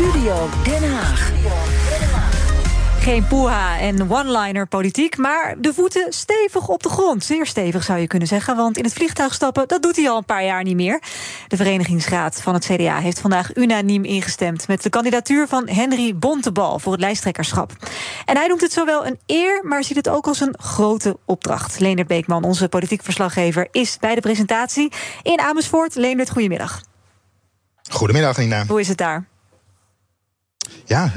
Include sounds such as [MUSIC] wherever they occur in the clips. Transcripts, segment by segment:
Studio Den Haag. Geen poeha en one-liner politiek, maar de voeten stevig op de grond. Zeer stevig zou je kunnen zeggen, want in het vliegtuig stappen... dat doet hij al een paar jaar niet meer. De verenigingsraad van het CDA heeft vandaag unaniem ingestemd... met de kandidatuur van Henry Bontebal voor het lijsttrekkerschap. En hij noemt het zowel een eer, maar ziet het ook als een grote opdracht. Leendert Beekman, onze politiek verslaggever, is bij de presentatie in Amersfoort. Leendert, goedemiddag. Goedemiddag, Nina. Hoe is het daar? Ja,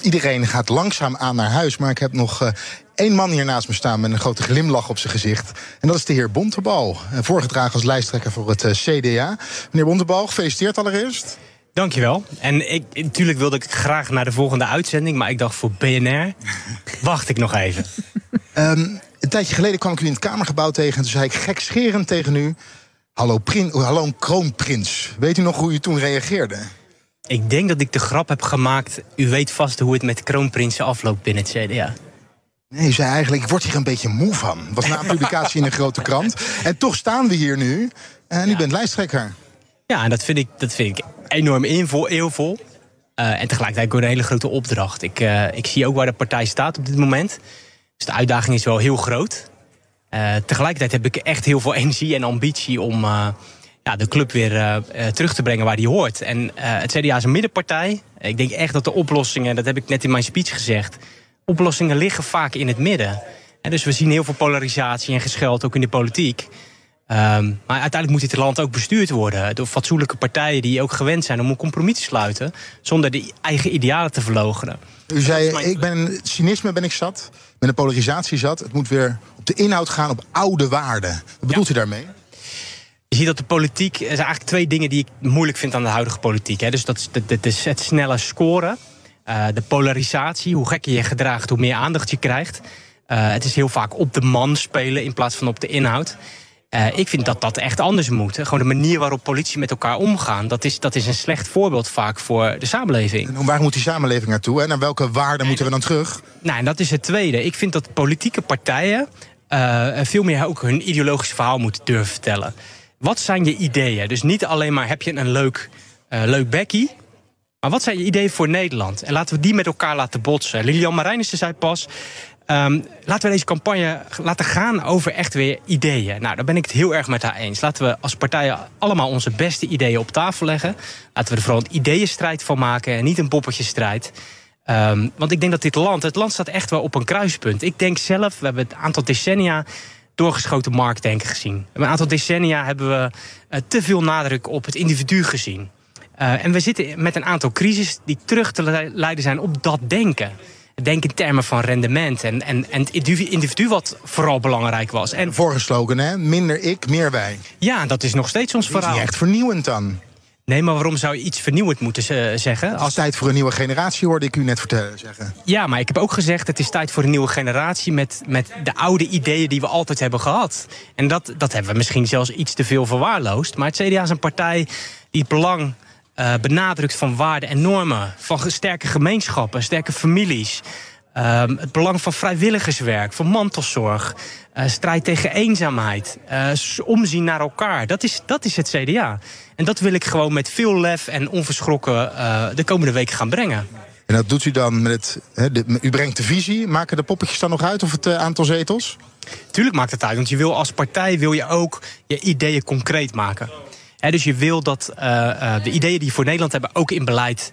iedereen gaat langzaam aan naar huis. Maar ik heb nog uh, één man hier naast me staan met een grote glimlach op zijn gezicht. En dat is de heer Bontebal. Uh, voorgedragen als lijsttrekker voor het CDA. Meneer Bontebal, gefeliciteerd allereerst. Dankjewel. En ik, natuurlijk wilde ik graag naar de volgende uitzending. Maar ik dacht voor BNR, [LAUGHS] wacht ik nog even. Um, een tijdje geleden kwam ik u in het Kamergebouw tegen. En toen zei ik gekscherend tegen u... Hallo, prin, hallo kroonprins. Weet u nog hoe u toen reageerde? Ik denk dat ik de grap heb gemaakt. U weet vast hoe het met kroonprinsen afloopt binnen het CDA. Nee, zei eigenlijk, ik word hier een beetje moe van. Het was na een [LAUGHS] publicatie in een grote krant. En toch staan we hier nu. En u bent lijsttrekker. Ja, en dat vind ik, dat vind ik enorm eervol. Uh, en tegelijkertijd ook een hele grote opdracht. Ik, uh, ik zie ook waar de partij staat op dit moment. Dus de uitdaging is wel heel groot. Uh, tegelijkertijd heb ik echt heel veel [LAUGHS] energie en ambitie om ja, de club weer uh, terug te brengen waar die hoort. En uh, het CDA is een middenpartij. Ik denk echt dat de oplossingen, dat heb ik net in mijn speech gezegd... oplossingen liggen vaak in het midden. En dus we zien heel veel polarisatie en gescheld ook in de politiek. Um, maar uiteindelijk moet dit land ook bestuurd worden door fatsoenlijke partijen die ook gewend zijn om een compromis te sluiten zonder de eigen idealen te verlogenen. U zei, ik ben cynisme ben ik zat, met een polarisatie zat. Het moet weer op de inhoud gaan, op oude waarden. Wat bedoelt ja. u daarmee? Je ziet dat de politiek. Er zijn eigenlijk twee dingen die ik moeilijk vind aan de huidige politiek. Hè. Dus dat is, dat is het snelle scoren. Uh, de polarisatie. Hoe gekker je gedraagt, hoe meer aandacht je krijgt. Uh, het is heel vaak op de man spelen in plaats van op de inhoud. Uh, ik vind dat dat echt anders moet. Hè. Gewoon de manier waarop politie met elkaar omgaan. Dat is, dat is een slecht voorbeeld vaak voor de samenleving. En waar moet die samenleving naartoe? Naar welke waarden moeten we dan terug? Nou, en dat is het tweede. Ik vind dat politieke partijen veel meer ook hun ideologisch verhaal moeten durven vertellen. Wat zijn je ideeën? Dus niet alleen maar heb je een leuk, uh, leuk bekkie. Maar wat zijn je ideeën voor Nederland? En laten we die met elkaar laten botsen. Lilian Marijnissen zei pas... Um, laten we deze campagne laten gaan over echt weer ideeën. Nou, daar ben ik het heel erg met haar eens. Laten we als partijen allemaal onze beste ideeën op tafel leggen. Laten we er vooral een ideeënstrijd van maken en niet een poppetjesstrijd. Um, want ik denk dat dit land, het land staat echt wel op een kruispunt. Ik denk zelf, we hebben het aantal decennia doorgeschoten marktdenken gezien. Een aantal decennia hebben we uh, te veel nadruk op het individu gezien. Uh, en we zitten met een aantal crises die terug te leiden zijn op dat denken. Denk in termen van rendement en, en, en het individu wat vooral belangrijk was. En Vorige slogan, hè? Minder ik, meer wij. Ja, dat is nog steeds ons verhaal. Dat is niet echt vernieuwend dan. Nee, maar waarom zou je iets vernieuwend moeten zeggen? Het is tijd voor een nieuwe generatie, hoorde ik u net vertellen zeggen. Ja, maar ik heb ook gezegd... het is tijd voor een nieuwe generatie... met, met de oude ideeën die we altijd hebben gehad. En dat, dat hebben we misschien zelfs iets te veel verwaarloosd. Maar het CDA is een partij die het belang uh, benadrukt van waarden en normen. Van sterke gemeenschappen, sterke families... Um, het belang van vrijwilligerswerk, van mantelzorg, uh, strijd tegen eenzaamheid, uh, omzien naar elkaar. Dat is, dat is het CDA. En dat wil ik gewoon met veel lef en onverschrokken uh, de komende weken gaan brengen. En dat doet u dan met het. He, de, u brengt de visie. Maken de poppetjes dan nog uit of het aantal zetels? Tuurlijk maakt het uit, want je wil als partij wil je ook je ideeën concreet maken. He, dus je wil dat de ideeën die je voor Nederland hebben ook in beleid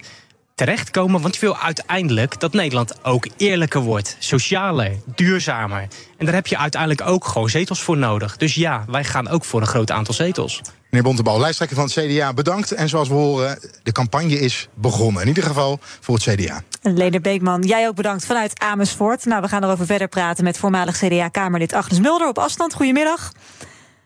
terechtkomen. Want je wil uiteindelijk dat Nederland ook eerlijker wordt. Socialer, duurzamer. En daar heb je uiteindelijk ook gewoon zetels voor nodig. Dus ja, wij gaan ook voor een groot aantal zetels. Meneer Bontebal, lijsttrekker van het CDA, bedankt. En zoals we horen, de campagne is begonnen. In ieder geval voor het CDA. Leder Beekman, jij ook bedankt vanuit Amersfoort. Nou, we gaan erover verder praten met voormalig CDA-Kamerlid Agnes Mulder op afstand. Goedemiddag.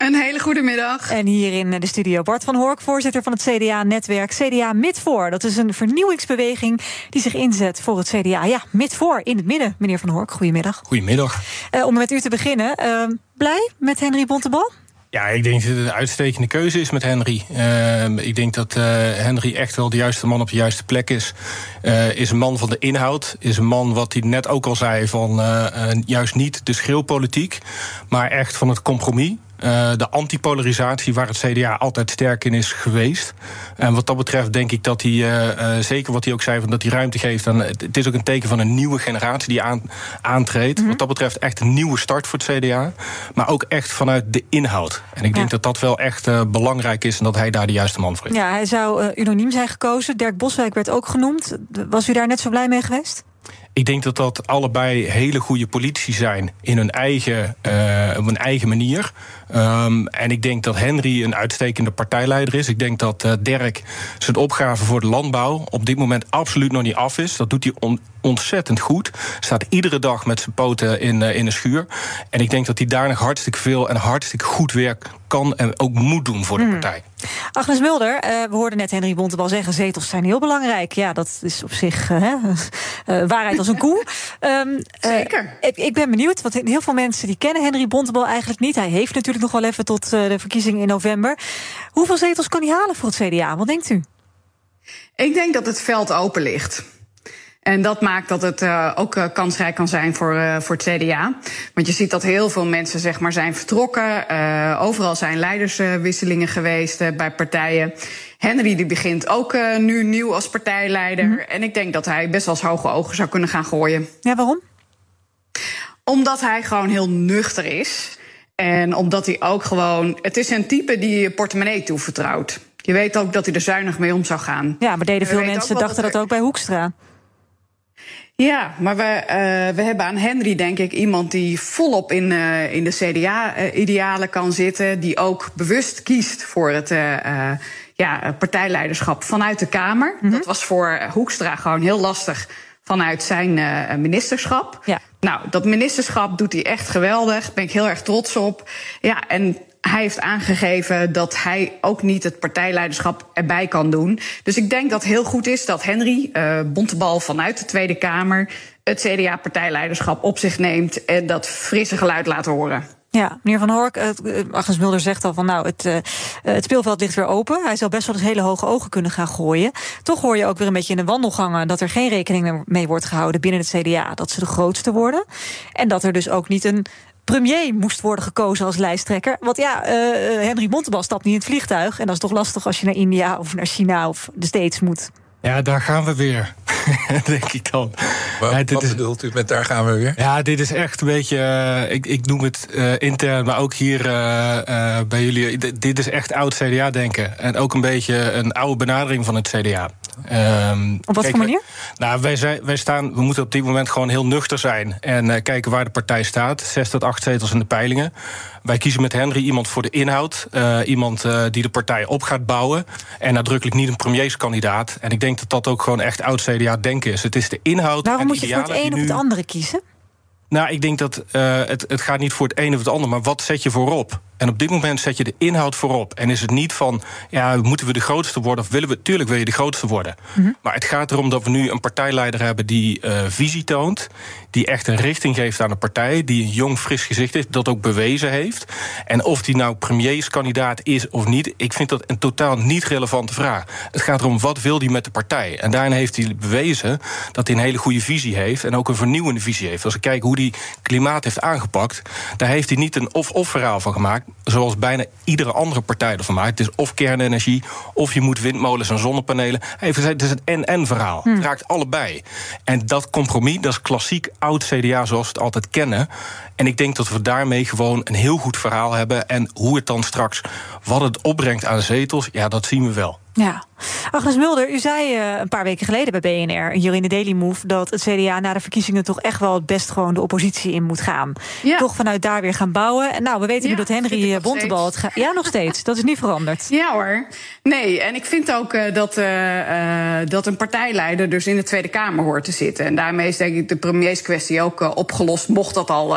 Een hele goede middag. En hier in de studio Bart van Hork, voorzitter van het CDA-netwerk CDA Midvoor. Dat is een vernieuwingsbeweging die zich inzet voor het CDA. Ja, Midvoor in het midden, meneer van Hork. Goedemiddag. Goedemiddag. Uh, om met u te beginnen, uh, blij met Henry Bontebal? Ja, ik denk dat het een uitstekende keuze is met Henry. Uh, ik denk dat uh, Henry echt wel de juiste man op de juiste plek is. Uh, is een man van de inhoud. Is een man, wat hij net ook al zei, van juist niet de schreeuwpolitiek, maar echt van het compromis. Uh, de antipolarisatie waar het CDA altijd sterk in is geweest. En wat dat betreft denk ik dat hij, uh, uh, zeker wat hij ook zei, van dat hij ruimte geeft. En het is ook een teken van een nieuwe generatie die aan, aantreedt. Mm -hmm. Wat dat betreft echt een nieuwe start voor het CDA. Maar ook echt vanuit de inhoud. En ik denk ja. dat dat wel echt belangrijk is en dat hij daar de juiste man voor is. Ja, hij zou unaniem zijn gekozen. Dirk Boswijk werd ook genoemd. Was u daar net zo blij mee geweest? Ik denk dat dat allebei hele goede politici zijn in hun eigen, uh, op hun eigen manier. Um, en ik denk dat Henry een uitstekende partijleider is. Ik denk dat uh, Dirk zijn opgave voor de landbouw op dit moment absoluut nog niet af is. Dat doet hij on ontzettend goed. Staat iedere dag met zijn poten in, uh, in de schuur. En ik denk dat hij daar nog hartstikke veel en hartstikke goed werk kan en ook moet doen voor de Hmm. partij. Agnes Mulder, uh, we hoorden net Henry Bontebal zeggen... zetels zijn heel belangrijk. Ja, dat is op zich uh, [LAUGHS] waarheid als een koe. Um, Zeker. Ik, ik, ben benieuwd, want heel veel mensen die kennen Henry Bontebal eigenlijk niet. Hij heeft natuurlijk nog wel even tot de verkiezingen in november. Hoeveel zetels kan hij halen voor het CDA? Wat denkt u? Ik denk dat het veld open ligt. En dat maakt dat het uh, ook uh, kansrijk kan zijn voor, uh, voor het CDA. Want je ziet dat heel veel mensen zeg maar, zijn vertrokken. overal zijn leiderswisselingen geweest bij partijen. Henry die begint ook nu nieuw als partijleider. Mm -hmm. En ik denk dat hij best wel eens hoge ogen zou kunnen gaan gooien. Ja, waarom? Omdat hij gewoon heel nuchter is. En omdat hij ook gewoon. Het is een type die je portemonnee toevertrouwt. Je weet ook dat hij er zuinig mee om zou gaan. Ja, maar deden veel mensen dachten dat, dat ook bij Hoekstra. Ja, maar we, uh, we hebben aan Henry, denk ik, iemand die volop in, uh, in de CDA-idealen kan zitten. Die ook bewust kiest voor het ja, partijleiderschap vanuit de Kamer. Mm -hmm. Dat was voor Hoekstra gewoon heel lastig vanuit zijn ministerschap. Ja. Nou, dat ministerschap doet hij echt geweldig. Daar ben ik heel erg trots op. Ja, en hij heeft aangegeven dat hij ook niet het partijleiderschap erbij kan doen. Dus ik denk dat het heel goed is dat Henry uh, Bontebal vanuit de Tweede Kamer het CDA-partijleiderschap op zich neemt en dat frisse geluid laat horen. Ja, meneer Van Hork, uh, Agnes Mulder zegt al van nou, het, uh, het speelveld ligt weer open. Hij zou best wel eens hele hoge ogen kunnen gaan gooien. Toch hoor je ook weer een beetje in de wandelgangen dat er geen rekening mee wordt gehouden binnen het CDA. Dat ze de grootste worden. En dat er dus ook niet een premier moest worden gekozen als lijsttrekker. Want ja, uh, Henry Bontebal stapt niet in het vliegtuig. En dat is toch lastig als je naar India of naar China of de States moet. Ja, daar gaan we weer. [LAUGHS] denk ik dan. Wat, ja, wat is, bedoelt u met daar gaan we weer? Ja, dit is echt een beetje. Uh, ik, ik noem het uh, intern, maar ook hier uh, bij jullie. Dit is echt oud CDA-denken. En ook een beetje een oude benadering van het CDA. Um, op wat kijk, voor manier? Nou, wij, zijn, wij staan, we moeten op dit moment gewoon heel nuchter zijn. En uh, kijken waar de partij staat. Zes tot acht zetels in de peilingen. Wij kiezen met Henry iemand voor de inhoud. Uh, iemand uh, die de partij op gaat bouwen. En nadrukkelijk niet een premierskandidaat. En ik denk dat dat ook gewoon echt oud CDA-denken is. Het is de inhoud. Waarom en moet je voor het een of het andere kiezen? Nou, ik denk dat het, het gaat niet voor het een of het ander, maar wat zet je voorop? En op dit moment zet je de inhoud voorop. En is het niet van, ja, moeten we de grootste worden of willen we... Tuurlijk wil je de grootste worden. Mm -hmm. Maar het gaat erom dat we nu een partijleider hebben die uh, visie toont... die echt een richting geeft aan de partij... die een jong, fris gezicht heeft, dat ook bewezen heeft. En of die nou premierskandidaat is of niet... ik vind dat een totaal niet relevante vraag. Het gaat erom, wat wil die met de partij? En daarin heeft hij bewezen dat hij een hele goede visie heeft... en ook een vernieuwende visie heeft. Als ik kijk hoe hij klimaat heeft aangepakt... daar heeft hij niet een of-of verhaal van gemaakt zoals bijna iedere andere partij ervan maakt. Het is of kernenergie, of je moet windmolens en zonnepanelen. Gezegd, het is een en-en verhaal. Hmm. Het raakt allebei. En dat compromis, dat is klassiek oud CDA zoals we het altijd kennen. En ik denk dat we daarmee gewoon een heel goed verhaal hebben. En hoe het dan straks, wat het opbrengt aan zetels, ja, dat zien we wel. Ja. Agnes Mulder, u zei uh, een paar weken geleden bij BNR, hier in de Daily Move, dat het CDA na de verkiezingen toch echt wel het best gewoon de oppositie in moet gaan. Ja. Toch vanuit daar weer gaan bouwen. En nou, we weten ja, nu dat Henry Bontebal het gaat. Ja, nog steeds. Dat is niet veranderd. Ja hoor. Nee, en ik vind ook uh, dat, uh, dat een partijleider dus in de Tweede Kamer hoort te zitten. En daarmee is denk ik de premierskwestie ook opgelost, mocht dat al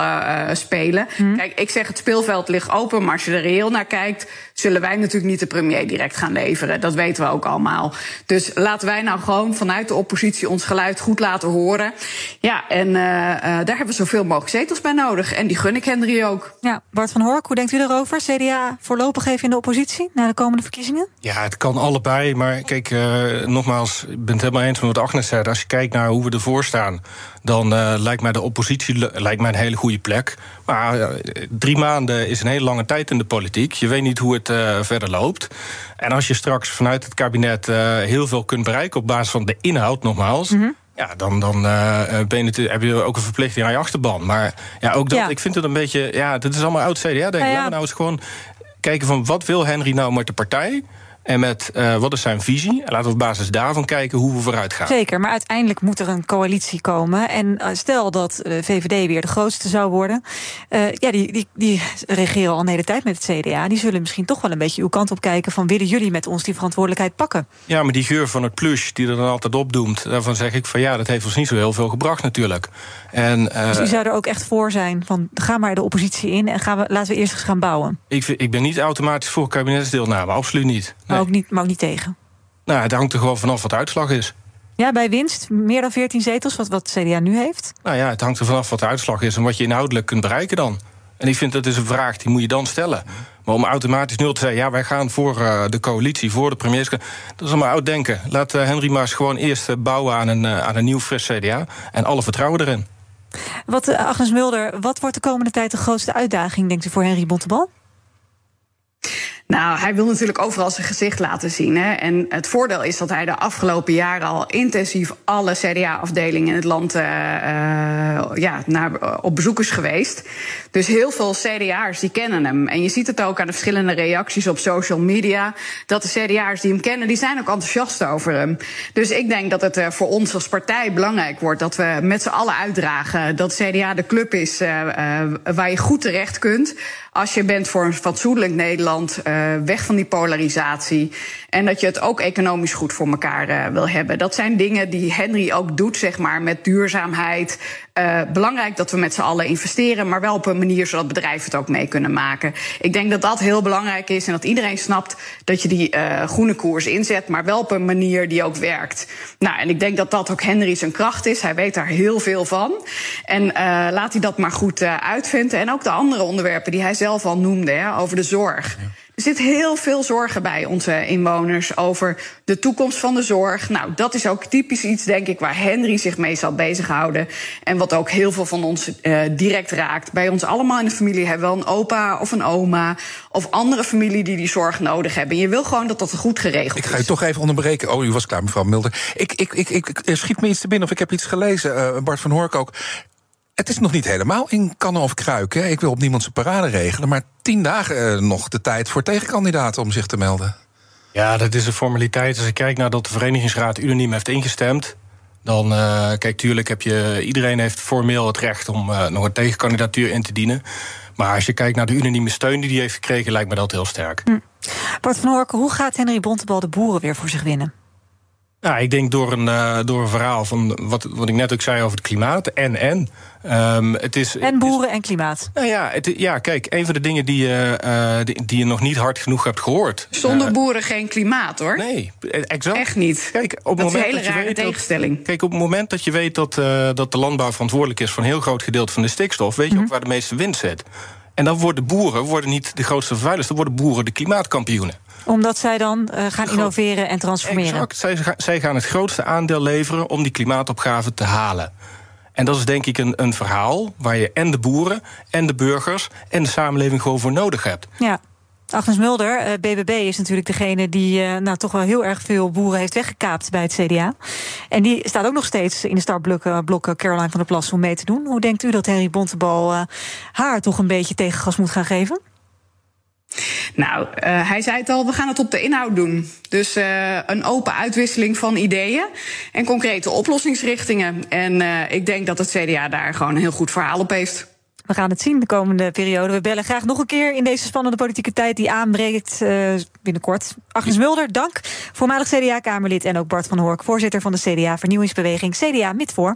spelen. Hmm. Kijk, ik zeg het speelveld ligt open, maar als je er reëel naar kijkt, zullen wij natuurlijk niet de premier direct gaan leveren. Dat weten we ook allemaal. Dus laten wij nou gewoon vanuit de oppositie ons geluid goed laten horen. Ja, en uh, uh, daar hebben we zoveel mogelijk zetels bij nodig. En die gun ik Henry ook. Ja, Bart van Hork, hoe denkt u erover? CDA voorlopig even in de oppositie na de komende verkiezingen? Ja, het kan allebei. Maar kijk, uh, nogmaals, ik ben het helemaal eens met wat Agnes zei. Als je kijkt naar hoe we ervoor staan, dan lijkt mij de oppositie lijkt mij een hele goede plek. Maar drie maanden is een hele lange tijd in de politiek. Je weet niet hoe het verder loopt. En als je straks vanuit het kabinet heel veel kunt bereiken op basis van de inhoud, nogmaals. Mhm. Ja, dan, dan ben je heb je ook een verplichting aan je achterban. Maar ja, ook dat, ik vind het een beetje. Ja, dit is allemaal oud CDA. Denk ik. Ja, ja. Laten we nou eens gewoon kijken van wat wil Henry nou met de partij. En met uh, wat is zijn visie? En laten we op basis daarvan kijken hoe we vooruit gaan. Zeker, maar uiteindelijk moet er een coalitie komen. En uh, stel dat de uh, VVD weer de grootste zou worden. Uh, ja, die, die, die regeren al een hele tijd met het CDA. Die zullen misschien toch wel een beetje uw kant op kijken... van willen jullie met ons die verantwoordelijkheid pakken? Ja, maar die geur van het plush die er dan altijd opdoemt... daarvan zeg ik van ja, dat heeft ons niet zo heel veel gebracht natuurlijk. En, dus u zou er ook echt voor zijn van ga maar de oppositie in... en gaan we, laten we eerst eens gaan bouwen? Ik, ik ben niet automatisch voor kabinetsdeelname, absoluut niet. Maar ook niet, maar ook niet tegen? Nou, het hangt er gewoon vanaf wat de uitslag is. Ja, bij winst meer dan 14 zetels, wat, wat CDA nu heeft? Nou ja, het hangt er vanaf wat de uitslag is en wat je inhoudelijk kunt bereiken dan. En ik vind dat is een vraag die moet je dan stellen. Maar om automatisch nul te zeggen, ja, wij gaan voor uh, de coalitie, voor de premiers. Dat is allemaal oud denken. Laat uh, Henry Maas gewoon eerst uh, bouwen aan een, aan een nieuw fris CDA. En alle vertrouwen erin. Wat, Agnes Mulder, wat wordt de komende tijd de grootste uitdaging, denkt u, voor Henry Bontebal? Nou, hij wil natuurlijk overal zijn gezicht laten zien. Hè? En het voordeel is dat hij de afgelopen jaren al intensief alle CDA-afdelingen in het land uh, uh, ja, naar, op bezoek is geweest. Dus heel veel CDA'ers die kennen hem. En je ziet het ook aan de verschillende reacties op social media. Dat de CDA'ers die hem kennen, die zijn ook enthousiast over hem. Dus ik denk dat het voor ons als partij belangrijk wordt dat we met z'n allen uitdragen dat CDA de club is waar je goed terecht kunt. Als je bent voor een fatsoenlijk Nederland, weg van die polarisatie. En dat je het ook economisch goed voor elkaar uh, wil hebben. Dat zijn dingen die Henry ook doet, zeg maar, met duurzaamheid. Uh, belangrijk dat we met z'n allen investeren, maar wel op een manier zodat bedrijven het ook mee kunnen maken. Ik denk dat dat heel belangrijk is en dat iedereen snapt dat je die groene koers inzet, maar wel op een manier die ook werkt. Nou, en ik denk dat dat ook Henry zijn kracht is. Hij weet daar heel veel van. En laat hij dat maar goed uitvinden. En ook de andere onderwerpen die hij zelf al noemde, hè, over de zorg. Ja. Er zit heel veel zorgen bij onze inwoners over de toekomst van de zorg. Nou, dat is ook typisch iets, denk ik, waar Henry zich mee zal bezighouden. En wat ook heel veel van ons uh, direct raakt. Bij ons allemaal in de familie hebben we een opa of een oma. Of andere familie die die zorg nodig hebben. En je wil gewoon dat dat goed geregeld is. Ik ga je toch even onderbreken. Oh, u was klaar, mevrouw Mulder. Ik, ik, ik, ik, schiet me iets te binnen of ik heb iets gelezen. Uh, Bart van Hork ook. Het is nog niet helemaal in kannen of kruiken. Ik wil op niemand zijn parade regelen. Maar tien dagen uh, nog de tijd voor tegenkandidaten om zich te melden. Ja, dat is een formaliteit. Als ik kijk naar dat de verenigingsraad unaniem heeft ingestemd. Dan, uh, kijk, tuurlijk heb je. Iedereen heeft formeel het recht om uh, nog een tegenkandidatuur in te dienen. Maar als je kijkt naar de unanieme steun die hij heeft gekregen, lijkt me dat heel sterk. Hm. Bart van Horken, hoe gaat Henry Bontebal de boeren weer voor zich winnen? Nou, ik denk door een, uh, door een verhaal van wat, wat ik net ook zei over het klimaat. En en. Um, het is, en boeren en klimaat. Nou ja, het, ja, kijk, een van de dingen die, uh, die, die, je nog niet hard genoeg hebt gehoord. Zonder uh, boeren geen klimaat, hoor. Nee, exact. Echt niet. Kijk, op dat moment is een hele rare tegenstelling. Dat, kijk, op het moment dat je weet dat, dat de landbouw verantwoordelijk is voor een heel groot gedeelte van de stikstof, weet je mm -hmm. ook waar de meeste winst zit. En dan worden boeren worden niet de grootste vervuilers, dan worden boeren de klimaatkampioenen omdat zij dan uh, gaan innoveren en transformeren. Exact. Zij, zij gaan het grootste aandeel leveren om die klimaatopgave te halen. En dat is denk ik een, een verhaal waar je en de boeren en de burgers en de samenleving gewoon voor nodig hebt. Ja. Agnes Mulder, BBB is natuurlijk degene die uh, nou, toch wel heel erg veel boeren heeft weggekaapt bij het CDA. En die staat ook nog steeds in de startblokken blokken Caroline van der Plas om mee te doen. Hoe denkt u dat Henry Bontebal uh, haar toch een beetje tegengas moet gaan geven? Nou, hij zei het al, we gaan het op de inhoud doen. Dus een open uitwisseling van ideeën en concrete oplossingsrichtingen. En ik denk dat het CDA daar gewoon een heel goed verhaal op heeft. We gaan het zien de komende periode. We bellen graag nog een keer in deze spannende politieke tijd die aanbreekt uh, binnenkort. Agnes Mulder, dank. Voormalig CDA-Kamerlid en ook Bart van Hork, voorzitter van de CDA-vernieuwingsbeweging CDA Midvoor.